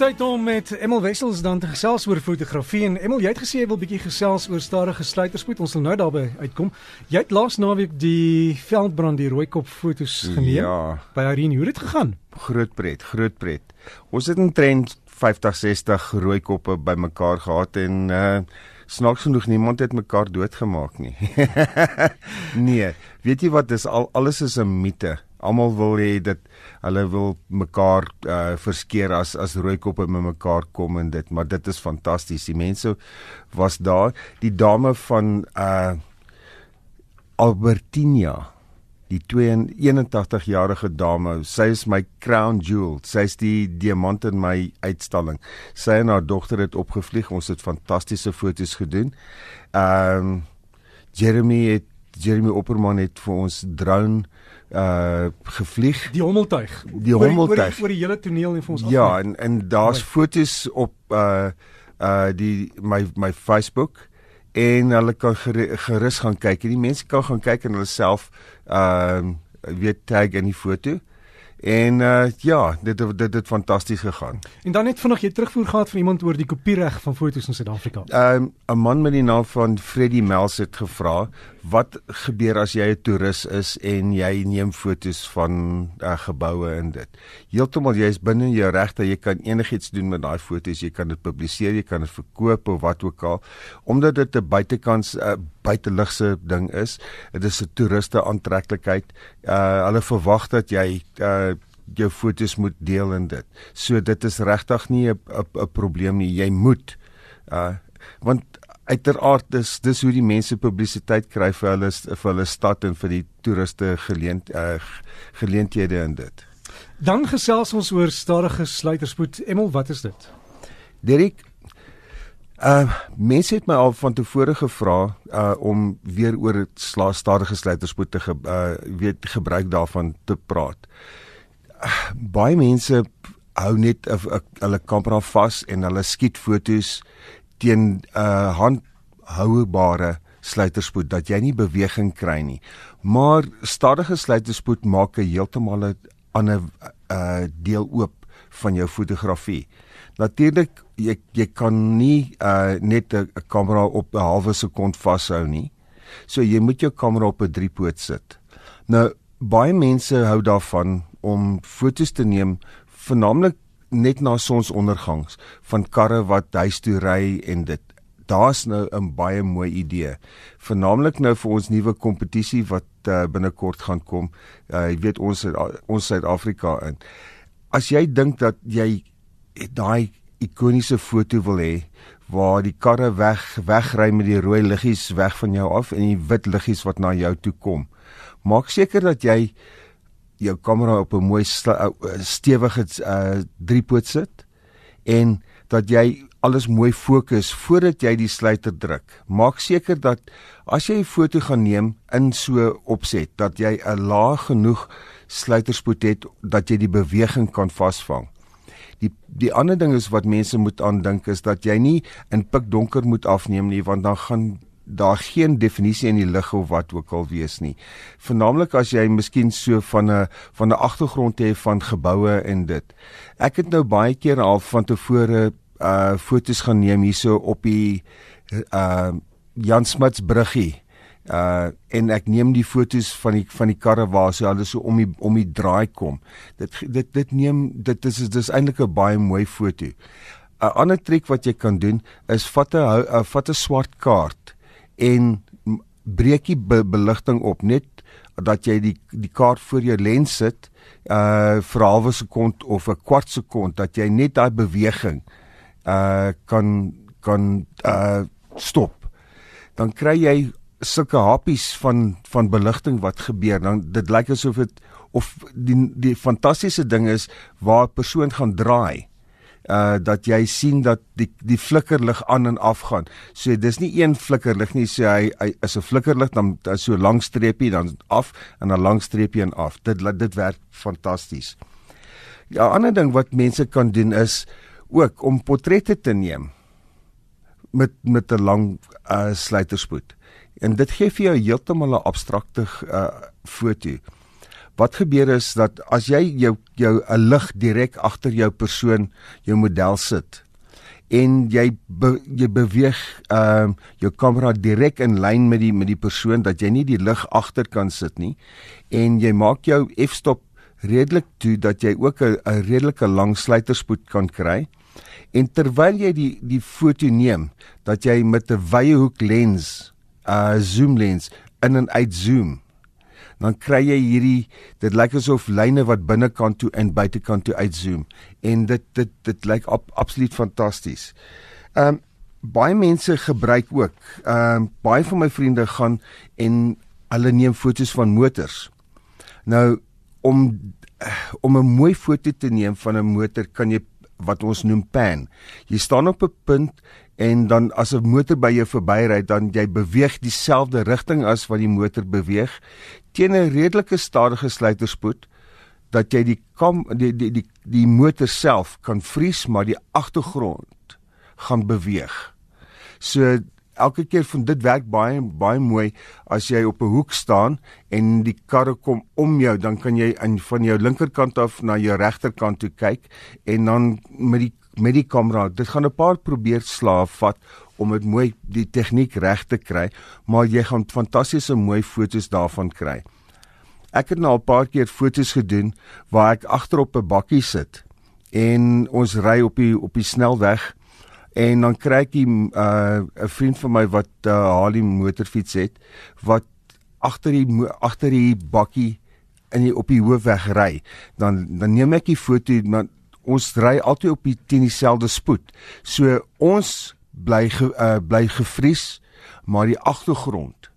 tyd om met Emel Wessels dan te gesels oor fotografie en Emel, jy het gesê jy wil bietjie gesels oor stadige sluiterspoed. Ons sal nou daarby uitkom. Jy het laas naweek die veldbrand die rooikop fotos geneem Ja. by Irene. Hoe het dit gegaan? Groot pret, groot pret. Ons het 'n trend 50 60 rooi koppe bymekaar gehad en uh snaaks genoeg niemand het mekaar doodgemaak nie. nee, weet jy wat dis al alles is 'n mite. Almal wil hê dit hulle wil mekaar uh verskeer as as rooi koppe met mekaar kom en dit, maar dit is fantasties. Die mense was daar, die dame van uh Albertina die 81 jarige dame, sy is my crown jewel. Sy's die diamant in my uitstalling. Sy en haar dogter het opgevlieg. Ons het fantastiese foto's gedoen. Ehm um, Jeremy het Jeremy Opperman het vir ons drone uh gevlieg. Die hommeltuig. Die Oor hommeltuig. oor, oor die hele toneel en vir ons Ja, afneem. en en daar's foto's op uh uh die my my Facebook en hulle kan gerus gaan kyk. En die mense kan gaan kyk en hulle self ehm uh, weet tag in die foto. En uh ja, dit dit het fantasties gegaan. En dan net vanaand jy terugvoer gehad van iemand oor die kopiereg van fotos in Suid-Afrika. Ehm 'n man met die naam van Freddie Mels het gevra, "Wat gebeur as jy 'n toerist is en jy neem fotos van uh, geboue en dit?" Heeltemal jy is binne jou regte, jy kan enigiets doen met daai fotos, jy kan dit publiseer, jy kan dit verkoop of wat ook al, omdat dit 'n buitekans 'n uh, buiteligse ding is. Dit is 'n toeriste aantreklikheid. Uh hulle verwag dat jy uh jou fotos moet deel in dit. So dit is regtig nie 'n 'n probleem nie. Jy moet uh want uiteraard dis dis hoe die mense publisiteit kry vir hulle vir hulle stad en vir die toeriste geleent uh, geleenthede in dit. Dan gesels ons oor stadige sluiterspoed. Emel, wat is dit? Derek Uh mense het my al van tevore gevra uh om weer oor stadige sluiterspoed te ge, uh weet gebruik daarvan te praat. Uh, baie mense hou net 'n uh, hulle kamera vas en hulle skiet fotos teen uh handhoubare sluiterspoed dat jy nie beweging kry nie. Maar stadige sluiterspoed maak 'n heeltemal 'n ander uh deel oop van jou fotografie. Natuurlik jy jy kan nie uh net 'n kamera op 'n halwe sekond vashou nie. So jy moet jou kamera op 'n driepoot sit. Nou baie mense hou daarvan om fotos te neem veralnik net na sonsondergangs van karre wat huis toe ry en dit daar's nou 'n baie mooi idee. Veralnik nou vir ons nuwe kompetisie wat uh, binnekort gaan kom. Uh, jy weet ons ons Suid-Afrika in. As jy dink dat jy daai ikoniese foto wil hê waar die karre weg wegry met die rooi liggies weg van jou af en die wit liggies wat na jou toe kom. Maak seker dat jy jou kamera op 'n mooi stewige uh, driepoot sit en dat jy alles mooi fokus voordat jy die sluiter druk. Maak seker dat as jy 'n foto gaan neem in so opset dat jy 'n laag genoeg sluiterspoed het dat jy die beweging kan vasvang. Die die ander ding is wat mense moet aandink is dat jy nie in pikdonker moet afneem nie want dan gaan daar geen definisie in die lig of wat ook al wees nie. Veralnik as jy miskien so van 'n van 'n agtergrond het van geboue en dit. Ek het nou baie keer al van tevore uh fotos gaan neem hierso op die uh Jan Smuts bruggie. Uh en ek neem die fotos van die van die karre waar so hulle so om die om die draai kom. Dit dit dit neem dit is dis eintlik 'n baie mooi foto. 'n Ander triek wat jy kan doen is vat 'n uh, vat 'n swart kaart en breek die be beligting op net dat jy die die kaart voor jou lens sit uh vir 'n halwe sekond of 'n kwart sekond dat jy net daai beweging uh kan kan uh stop. Dan kry jy sulke happies van van beligting wat gebeur. Dan dit lyk asof dit of die die fantastiese ding is waar 'n persoon gaan draai uh dat jy sien dat die die flikkerlig aan en af gaan. So dis nie een flikkerlig nie, so hy, hy is 'n flikkerlig dan so lank streepie dan af en dan lank streepie en af. Dit dit werk fantasties. Ja, 'n ander ding wat mense kan doen is ook om portrette te neem met met 'n lang uh sluiterspoed. En dit gee vir jou heeltemal 'n abstrakte uh foto. wat gebeur is dat as jy jou jou 'n lig direk agter jou persoon, jou model sit en jy be, jy beweeg ehm uh, jou kamera direk in lyn met die met die persoon dat jy nie die lig agter kan sit nie en jy maak jou f-stop redelik toe dat jy ook 'n redelike lang sluiterspoed kan kry. En terwyl jy die die foto neem, dat jy met 'n wye hoek lens, 'n uh, zoom lens in en uit zoom, dan kry jy hierdie dit lyk asof lyne wat binnekant toe en buitekant toe uitzoom en dit dit dit lyk ab, absoluut fantasties. Ehm um, baie mense gebruik ook. Ehm um, baie van my vriende gaan en hulle neem foto's van motors. Nou om om 'n mooi foto te neem van 'n motor kan jy wat ons noem pan. Jy staan op 'n punt en dan as 'n motor by jou verbyry dan jy beweeg dieselfde rigting as wat die motor beweeg teen 'n redelike stadige sluiterspoed dat jy die kam die die die, die motor self kan vries maar die agtergrond gaan beweeg. So elke keer van dit werk baie baie mooi. As jy op 'n hoek staan en die karre kom om jou dan kan jy aan van jou linkerkant af na jou regterkant toe kyk en dan met die met die kamera dit gaan 'n paar probeer slaaf vat om dit mooi die tegniek reg te kry maar jy gaan fantastiese mooi fotos daarvan kry. Ek het nou al 'n paar keer fotos gedoen waar ek agterop 'n bakkie sit en ons ry op die op die snelweg en dan kry ek uh, 'n vriend van my wat uh, Harley motorfiets het wat agter die agter die bakkie in die op die hoofweg ry. Dan dan neem ek die foto maar ons ry altyd op die teen dieselfde spoed. So ons bly ge, uh, bly gevries maar die agtergrond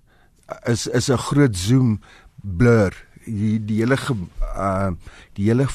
is is 'n groot zoom blur. Die die hele uh, die hele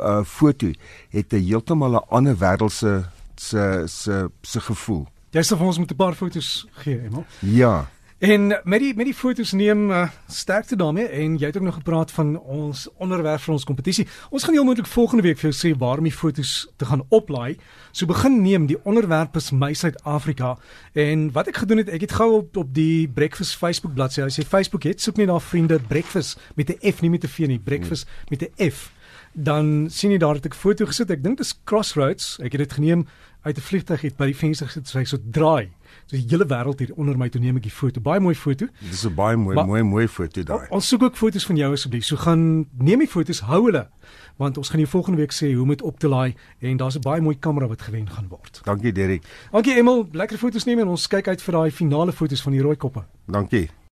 uh, foto het 'n heeltemal 'n ander wêreldse se se se gevoel. Jy sê vir ons met 'n paar foto's gee, Emel. Ja. En met die met die foto's neem uh, sterkte daarmee en jy het ook nog gepraat van ons onderwerp vir ons kompetisie. Ons gaan heel moontlik volgende week vir jou sê waar om die foto's te gaan oplaai. So begin neem die onderwerp is my Suid-Afrika en wat ek gedoen het, ek het gou op op die Breakfast Facebook bladsy, as jy Facebook het, soek net daar vriende Breakfast met 'n F nie met 'n V nie, Breakfast met 'n F dan sien jy daar het ek foto gesit. Ek dink dit is Crossroads. Ek het dit geneem uit 'n vliegtuig het by die venster gesit, so hy so draai. So die hele wêreld hier onder my toe neem ek die foto. Baie mooi foto. Dis 'n baie mooi, maar, mooi, mooi foto daai. Ons soek ook foto's van jou asseblief. So gaan neem die foto's, hou hulle. Want ons gaan jou volgende week sê hoe om dit op te laai en daar's 'n baie mooi kamera wat gewen gaan word. Dankie Derek. Dankie Emel, lekker foto's neem en ons kyk uit vir daai finale foto's van die rooi koppe. Dankie.